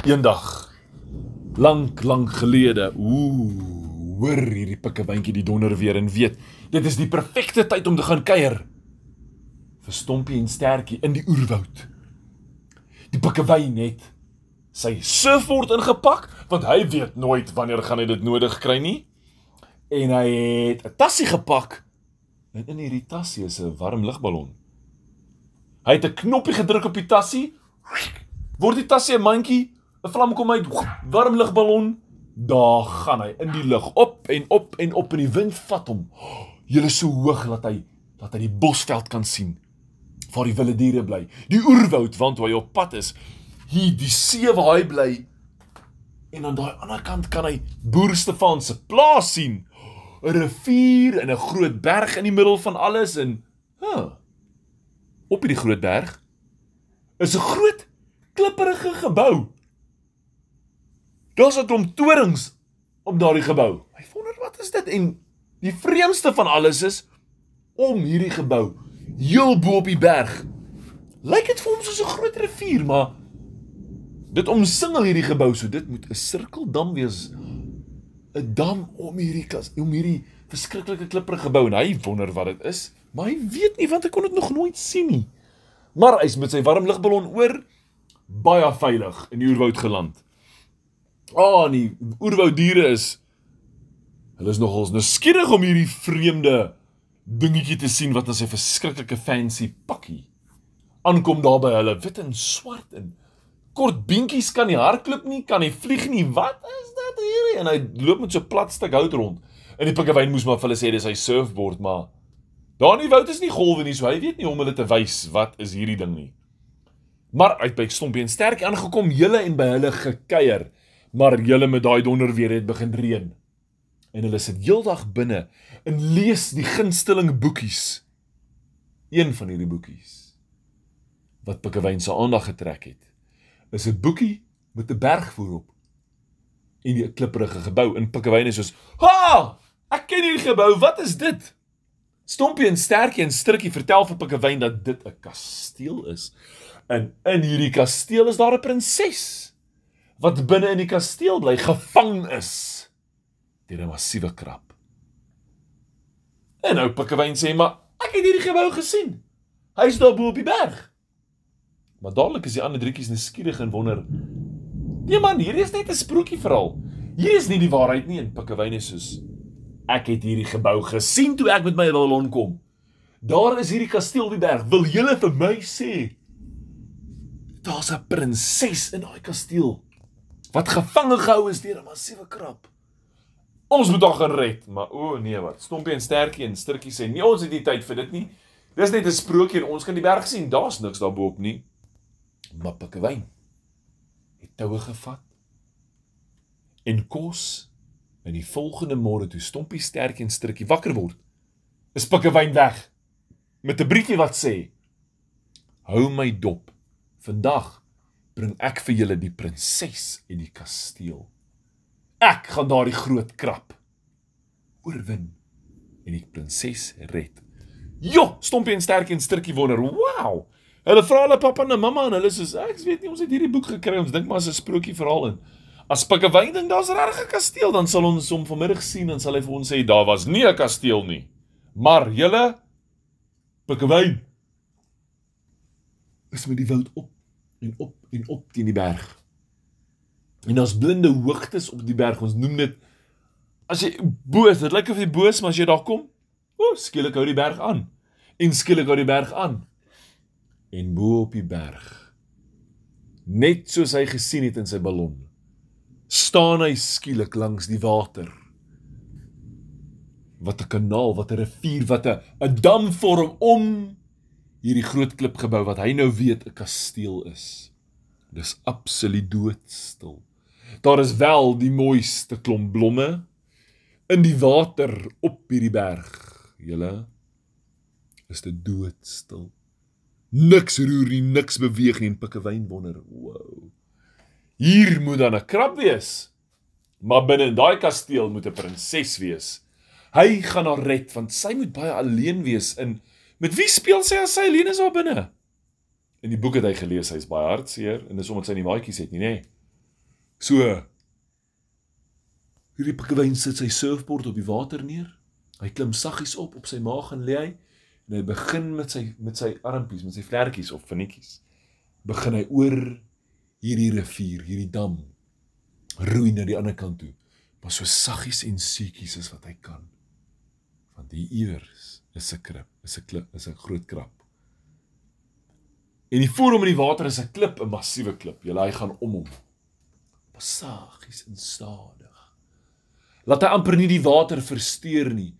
Eendag lank lank gelede, ooh, hoor hierdie pikkewyntjie die donder weer en weet, dit is die perfekte tyd om te gaan kuier. Vir Stompie en Stertjie in die oerwoud. Die pikkewyn het sy surfboard ingepak want hy weet nooit wanneer gaan hy dit nodig kry nie. En hy het 'n tassie gepak. En in hierdie tassie is 'n warm lugballon. Hy het 'n knoppie gedruk op die tassie. Word die tassie 'n mandjie 'n vlam kom uit, warm lugballon, daar gaan hy in die lug op en op en op en die wind vat hom. Julle so hoog dat hy dat hy die bosveld kan sien waar die wilde diere bly. Die oerwoud want waar hy op pad is, hier die see waar hy bly. En aan daai ander kant kan hy Boer Stefan se plaas sien. 'n Rivier en 'n groot berg in die middel van alles en huh, op hierdie groot berg is 'n groot klipperige gebou Daar's 'n klomp torings op daardie gebou. Hy wonder wat is dit en die vreemdste van alles is om hierdie gebou heel bo op die berg. Lyk dit vir hom soos 'n groot rivier, maar dit omsingel hierdie gebou, so dit moet 'n sirkeldam wees. 'n Dam om hierdie kas, om hierdie verskriklike klipprige gebou en hy wonder wat dit is, maar hy weet nie want hy kon dit nog nooit sien nie. Maar hy's met sy warm lugballon oor baie veilig in die oerwoud geland. Ah, oh, nee, oerwoudiere is hulle is nogals nuuskierig om hierdie vreemde dingetjie te sien wat as 'n verskriklike fancy pakkie aankom daar by hulle wit en swart en kort beentjies kan nie hardloop nie, kan nie vlieg nie. Wat is dit hierdie? En hy loop met so 'n plat stuk hout rond. En die pikkewyn moes maar vir hulle sê dis hy surfboard, maar daar in die woud is nie golwe nie, so hy weet nie hoe om hulle te wys wat is hierdie ding nie. Maar uit by Stompie en Sterk aangekom, julle en by hulle gekuier maar julle met daai donder weer het begin reën. En hulle sit heeldag binne en lees die gunsteling boekies. Een van hierdie boekies wat Pikkewyn se aandag getrek het, is 'n boekie met 'n berg voorop en die klipprige gebou in Pikkewyn is soos, "Ha! Ek ken hierdie gebou. Wat is dit?" Stompie en Sterkie en Strikkie vertel vir Pikkewyn dat dit 'n kasteel is. En in hierdie kasteel is daar 'n prinses wat binne in die kasteel bly gevang is deur 'n massiewe krab. En nou Pikkewyn sê maar ek het hierdie gebou gesien. Hy's daar bo op die berg. Maar dadelik is die ander drietjies nuuskierig en wonder: "Nee man, hier is net 'n sprokie verhaal. Hier is nie die waarheid nie." En Pikkewyn is soos: "Ek het hierdie gebou gesien toe ek met my ballon kom. Daar is hierdie kasteel op die berg. Wil julle vir my sê daar's 'n prinses in daai kasteel?" Wat gevange gehou is deur 'n massiewe krab. Ons moet haar gered, maar o nee, wat? Stompie en Stertjie en Sturtjie sê, "Nee, ons het nie tyd vir dit nie. Dis net 'n sprokie en ons kan die berg sien. Daar's niks daarbo-op nie." Maar Pikkewyn het toue gevat en kos in die volgende môre toe Stompie, Stertjie en Sturtjie wakker word. Is Pikkewyn weg met 'n briefie wat sê: "Hou my dop. Vandag bring ek vir julle die prinses en die kasteel. Ek gaan daardie groot krap oorwin en die prinses red. Jo, stompie en sterk en stukkie wonder. Wow! Hulle vra hulle pappa en mamma en hulle sê ek weet nie ons het hierdie boek gekry ons dink maar 'n sprokie verhaal in. As Pikkewyn dink daar's regtig 'n kasteel dan sal ons hom vanmiddag sien en sal hy vir ons sê daar was nie 'n kasteel nie. Maar julle Pikkewyn is met die woud op en op en op teen die berg. En daar's blinde hoogtes op die berg. Ons noem dit as jy boos, dit lyk of jy boos, maar as jy daar kom, o, skielik hou die berg aan. En skielik hou die berg aan. En bo op die berg, net soos hy gesien het in sy ballon, staan hy skielik langs die water. Wat 'n kanaal, wat 'n rivier, wat 'n 'n dam vorm om hierdie groot klipgebou wat hy nou weet 'n kasteel is. Dis absoluut doodstil. Daar is wel die mooiste klomp blomme in die water op hierdie berg. Julle is dit doodstil. Niks roer nie, niks beweeg nie Pikkewyn wonder, "Wow. Hier moet dan 'n krab wees." Maar binne in daai kasteel moet 'n prinses wees. Hy gaan haar red want sy moet baie alleen wees in Met wie speel sy as sy alleen is daar binne? In die boek het hy gelees hy's baie hartseer en dis omdat sy nie maatjies het nie, nê? Nee. So hierdie pikkewyn sit sy surfboard op die water neer. Hy klim saggies op op sy maag en lê hy en hy begin met sy met sy armpies, met sy vlekkies of vinnetjies. Begin hy oor hierdie rivier, hierdie dam roei na die ander kant toe, maar so saggies en seetjies as wat hy kan. Want hier iewers is 'n krip, is 'n klip, is 'n groot krap. En die voor hom in die water is 'n klip, 'n massiewe klip. Jy hy gaan om hom. Saggies en stadig. Laat hy amper nie die water versteur nie.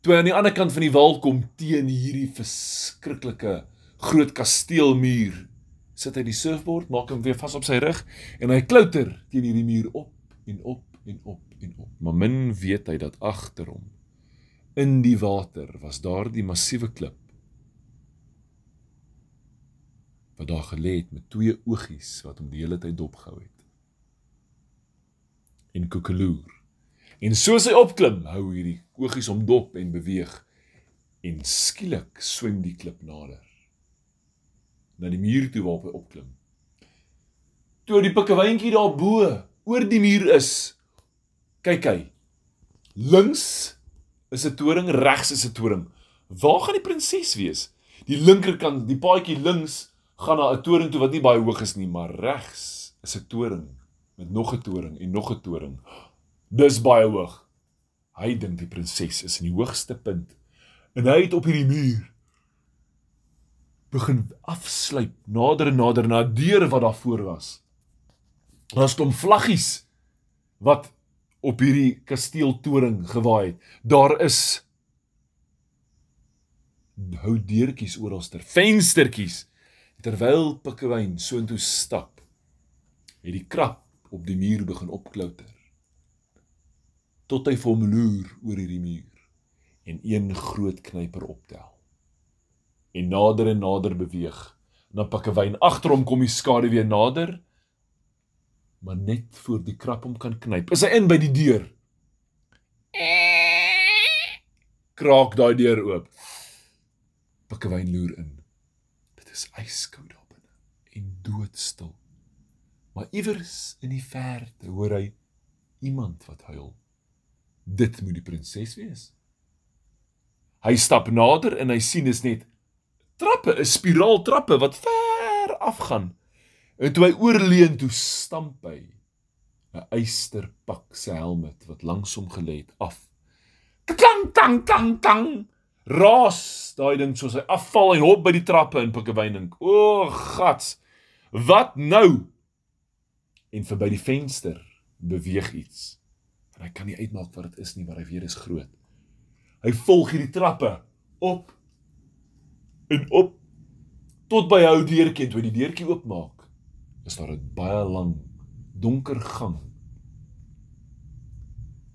Toe hy aan die ander kant van die wal kom teen hierdie verskriklike groot kasteelmuur sit hy die surfboard, maak hom weer vas op sy rug en hy klouter teen hierdie muur op en op en op en op. Maar min weet hy dat agter hom in die water was daardie massiewe klip wat daar gelê het met twee oogies wat hom die hele tyd dopgehou het. En kokeloer. En soos hy opklim, hou hierdie oogies hom dop en beweeg en skielik swem die klip nader na die muur toe waarop hy opklim. Toe die pikkewyntjie daar bo oor die muur is, kyk hy. Links is 'n toring, regs is 'n toring. Waar gaan die prinses wees? Die linkerkant, die paadjie links gaan na 'n toring toe wat nie baie hoog is nie, maar regs is 'n toring met nog 'n toring en nog 'n toring. Dis baie hoog. Hy dink die prinses is in die hoogste punt en hy het op hierdie muur begin afsluip nader en nader na 'n deur wat daar voor was. Daar's kom vlaggies wat op hierdie kasteeltoring gewaai het. Daar is hou deurtjies oralster, venstertjies. Terwyl Pikkewyn soontoe stap, het die krap op die muur begin opklouter. Tot hy vir hom loer oor hierdie muur en een groot knyper optel en nader en nader beweeg. Na Pikkewyn agter hom kom die skade weer nader. Maar net voor die krap hom kan knyp, is hy in by die deur. Kraak daai deur oop. Pikkewyn loer in. Dit is yskoud daar binne en doodstil. Maar iewers in die verte hoor hy iemand wat huil. Dit moet die prinses wees. Hy stap nader en hy sien is net trappe, 'n spiraal trappe wat ver afgaan. En toe hy oorleun toe stamp hy 'n eysterpak se helm wat langs hom gelê het af. Klang tang tang tang. Ras, daai ding soos hy afval en hop by die trappe in Pikkewynink. O, gats. Wat nou? En verby die venster beweeg iets. En hy kan nie uitmaak wat dit is nie, maar hy weet dit is groot. Hy volg hierdie trappe op en op tot by hou deurtjie toe die deurtjie oopmaak is daar 'n baie lang donker gang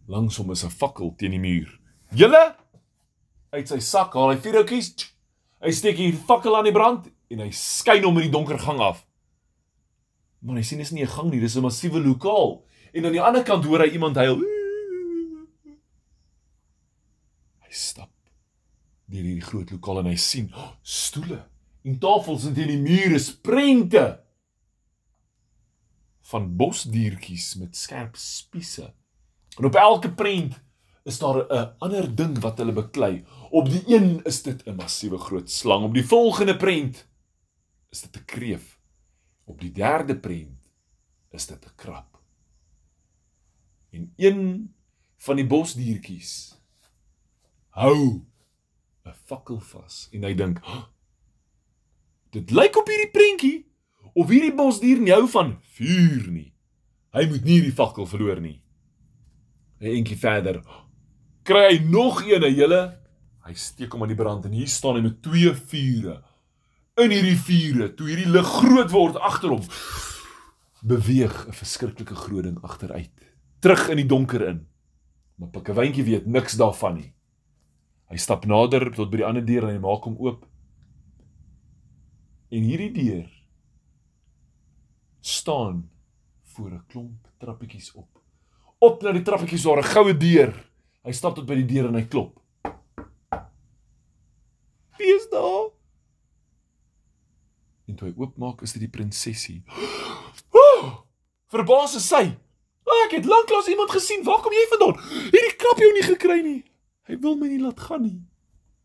langs hom is 'n fakkel teen die muur. Julle! Uit sy sak haal hy vier houtjies hy steek hier fakkel aan die brand en hy skyn hom in die donker gang af. Maar hy sien dis nie 'n gang nie dis 'n massiewe lokaal. En aan die ander kant hoor hy iemand huil. Hy stap deur hierdie groot lokaal en hy sien oh, stoele en tafels en teen die mure sprente van bosdiertjies met skerp spiese. En op elke prent is daar 'n ander ding wat hulle beklei. Op die een is dit 'n massiewe groot slang, op die volgende prent is dit 'n kreef. Op die derde prent is dit 'n krab. En een van die bosdiertjies hou 'n fakkel vas en hy dink oh, dit lyk op hierdie prentjie of hierdie bosdier nie hou van vuur nie. Hy moet nie die fakkel verloor nie. Hy enkie verder. Kry hy nog een hele hy steek hom aan die brand en hier staan hy met twee vure in hierdie vure toe hierdie lig groot word agter hom. Beweeg 'n verskriklike groot ding agteruit terug in die donker in. Maar Pikkewyntjie weet niks daarvan nie. Hy stap nader tot by die ander deur en hy maak hom oop. En hierdie deur staan voor 'n klomp trappetjies op. Op na die trappetjies waar 'n goue deur. Hy stap tot by die deur en hy klop. Wie is daar? En toe hy oopmaak, is dit die prinsesie. Oh! Verbaas is sy. "O, ek het lanklaas iemand gesien. Waar kom jy vandaan? Hierdie krap jou nie gekry nie. Hy wil my nie laat gaan nie."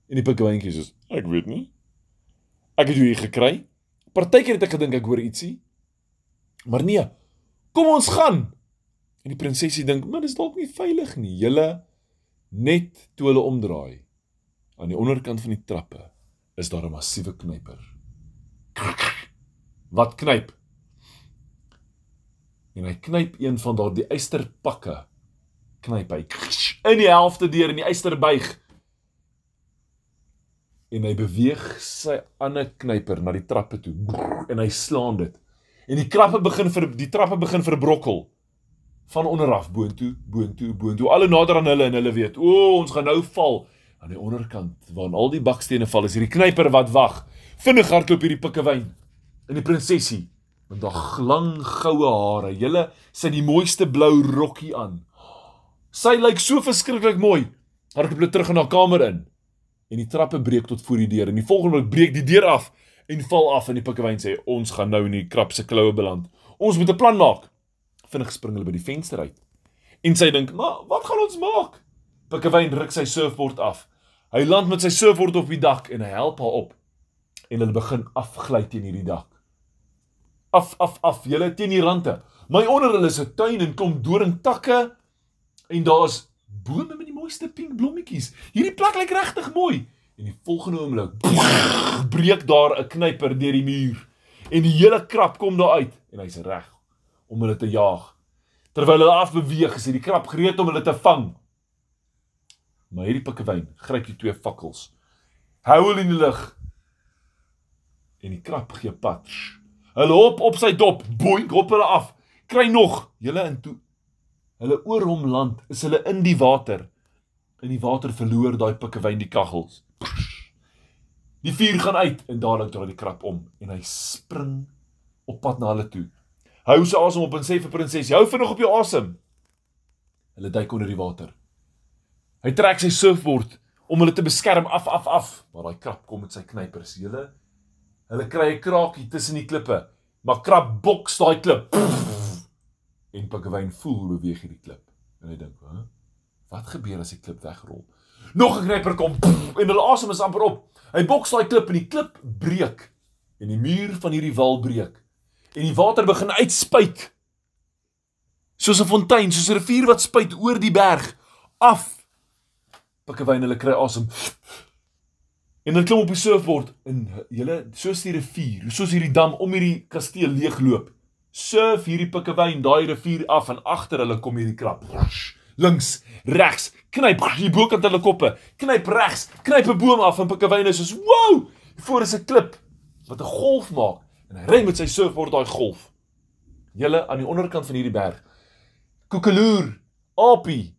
En die pikkewyntjie sê, "Ek weet nie. Ek het jou hier gekry. Partykeer het ek gedink ek hoor ietsie. Maar nee. Kom ons gaan." En die prinsesie dink, "Maar dis dalk nie veilig nie. Julle net toe hulle omdraai aan die onderkant van die trappe is daar 'n massiewe knyper. Wat knyp? En hy knyp een van daardie eysterpakke. Knyp hy in die helfte deur in die eyster buig. En hy beweeg sy ander knyper na die trappe toe en hy slaan dit. En die trappe begin vir die trappe begin verbrokkel van onder af boontoe, boontoe, boontoe. Al hoe nader aan hulle en hulle weet, o, ons gaan nou val aan die onderkant waar al die bakstene val is hierdie knyper wat wag. Vinnig hardloop hierdie pikkewyn in die prinsesie met haar lang goue hare. Julle sit die mooiste blou rokkie aan. Sy lyk so verskriklik mooi. Hardloop hulle terug in haar kamer in. En die trappe breek tot voor die deur en die volgende oomblik breek die deur af en val af en die pikkewyn sê ons gaan nou in die krap se kloue beland. Ons moet 'n plan maak. Vinnig spring hulle by die venster uit. En sy dink, "Maar wat gaan ons maak?" Pikkewyn ruk sy surfbord af Hy land met sy surfboard op die dak en hy help haar op. En hulle begin afgly teen hierdie dak. Af af af, julle teen die rande. My onder hulle is 'n tuin en klomp doringtakke en daar's bome met die mooiste pink blommetjies. Hierdie plek lyk regtig mooi. En die volgende oomblik breek daar 'n knyper deur die muur en die hele krap kom daar uit en hy's reg om hulle te jaag. Terwyl hulle afbeweeg, is die krap gereed om hulle te vang. Maar hierdie pikkewyn gryp die twee fakkels. Hou hulle in die lug. En die krap gee pad. Hulle hop op sy dop, boink op hulle af. Kry nog, hulle in toe. Hulle oor hom land, is hulle in die water. In die water verloor daai pikkewyn die kaggels. Die vuur gaan uit en dadelik draai die krap om en hy spring op pad na hulle toe. Hou sy asem op en sê vir prinses, "Hou vinnig op jou asem." Hulle duik onder die water. Hy trek sy surfboard om hulle te beskerm af af af, maar daai krap kom met sy knypers. Hulle hulle kry 'n kraakie tussen die klippe, maar krap boks daai klip. En Pikkewyn voel hoe beweeg hierdie klip. En hy dink, "Hæ? Wat gebeur as die klip wegrol?" Nog 'n knyper kom en hulle asem is amper op. Hy boks daai klip en die klip breek en die muur van hierdie wal breek. En die water begin uitspuit. Soos 'n fontein, soos 'n rivier wat spuit oor die berg af pikkewyn hulle kry asem. En hulle klim op die surfboard en hulle soos die rivier, soos hierdie dam om hierdie kasteel leegloop. Surf hierdie pikkewyn daai rivier af en agter hulle kom hierdie krap. Links, regs, knyp die bokant hulle koppe. Knyp regs, knyp 'n boom af en pikkewyn is soos, "Wow!" Voor is 'n klip wat 'n golf maak en hy ry met sy surfboard daai golf. Julle aan die onderkant van hierdie berg. Koekeloer, Apie,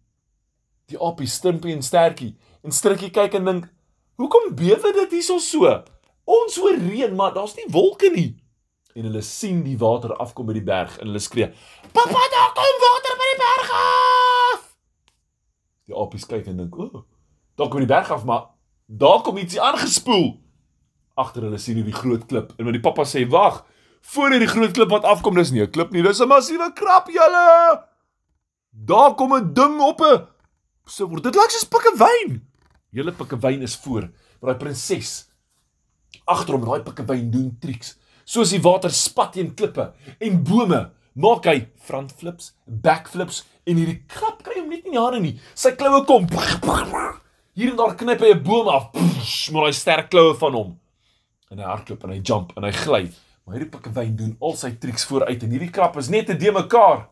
die appie Stimpie en Stertjie en Strikkie kyk en dink, "Hoekom bewe dit hierso so? Ons hoor reën, maar daar's nie wolke nie." En hulle sien die water afkom by die berg en hulle skree, "Pappa, daar kom water by die berg af!" Die appies kyk en dink, "O, oh, daar kom die berg af, maar daar kom ietsie aangespoel." Agter hulle sien hulle die groot klip en die pappa sê, "Wag, voor hierdie groot klip wat afkom, dis nie 'n klip nie, dis 'n massiewe krap, julle." Daar kom 'n ding op 'n so word dit lyk soos pikkewyn. Julle pikkewyn is voor, maar daai prinses agter hom, daai pikkewyn doen triks. Soos die water spat teen klippe en bome, maak hy front flips, back flips en hierdie krap in die hande nie. Sy kloue kom. Hier en daar knyp hy 'n boom af, maar hy sterk kloue van hom. En hy hardloop en hy jump en hy gly. Maar hierdie pikkewyn doen al sy triks vooruit en hierdie krap is net te de mekaar.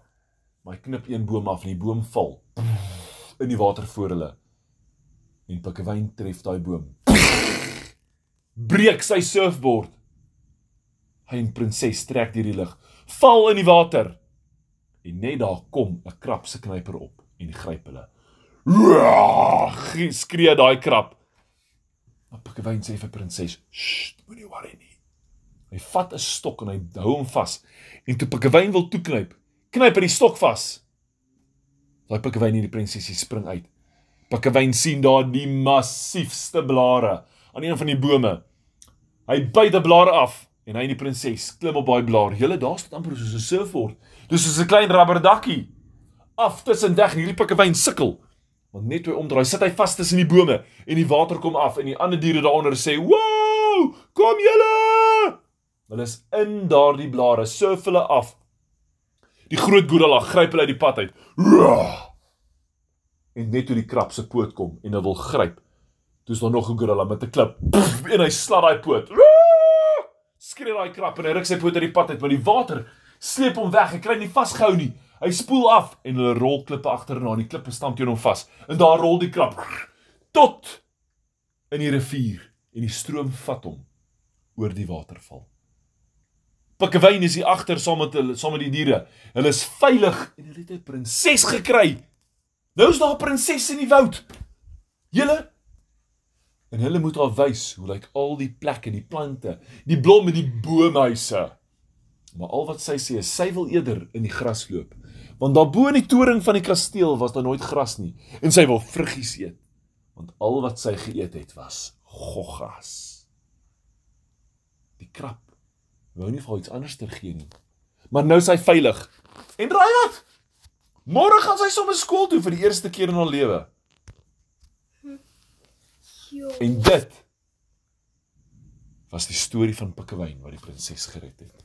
Maar hy knip een boom af en die boom val in die water voor hulle. En Pikkewyn tref daai boom. Breek sy surfboard. Hy en prinses trek deur die lug, val in die water. En net daar kom 'n krap se knyper op en gryp hulle. Skree daai krap. Maar Pikkewyn sê vir prinses, "Sst, moenie worry nie." Hy vat 'n stok en hy hou hom vas. En toe Pikkewyn wil toeknyp, knyp hy die stok vas. Daai pikkewyn hierdie prinsesie spring uit. Pikkewyn sien daar die massiefste blare aan een van die bome. Hy byt die blare af En hy en die prinses klim op daai blaar. Julle daar staan amper soos 'n surfboard. Dis soos 'n klein rubberdakkie. Af tussen weg en hierdie pikkewyn sukkel. Want net toe omdraai, sit hy vas tussen die bome en die water kom af en die ander diere daaronder sê: "Wow! Kom julle!" Hulle is in daardie blare, surf hulle af. Die groot gorilla gryp hulle uit die pad uit. Roar! En net toe die krab se poot kom en hy wil gryp, toe is daar nog 'n gorilla met 'n klip pff, en hy slat daai poot. Roar! Skree daai krab en hy ruk sy poot uit die pad uit, maar die water sleep hom weg. Hy kry nie vasgehou nie. Hy spoel af en hulle rol klippe agterna en die klippe stamp teen hom vas. En daar rol die krab tot in die rivier en die stroom vat hom oor die waterval. Pikkewyn is hier agter saam met hulle, saam met die diere. Hulle is veilig en hulle het 'n prinses gekry. Nou is daar 'n prinses in die woud. Julle en hulle moet haar wys hoe lyk al die plekke, die plante, die blomme, die boomhuise. Maar al wat sy sê is sy wil eerder in die gras loop. Want daarbo in die toring van die kasteel was daar nooit gras nie en sy wil vruggies eet. Want al wat sy geëet het was goggas. Die krab wou nie vir iets anders ter gee nie. Maar nou is sy veilig. En raai wat? Môre gaan sy sommer skool toe vir die eerste keer in haar lewe. En dit was die storie van Pikkewyn wat die prinses gered het.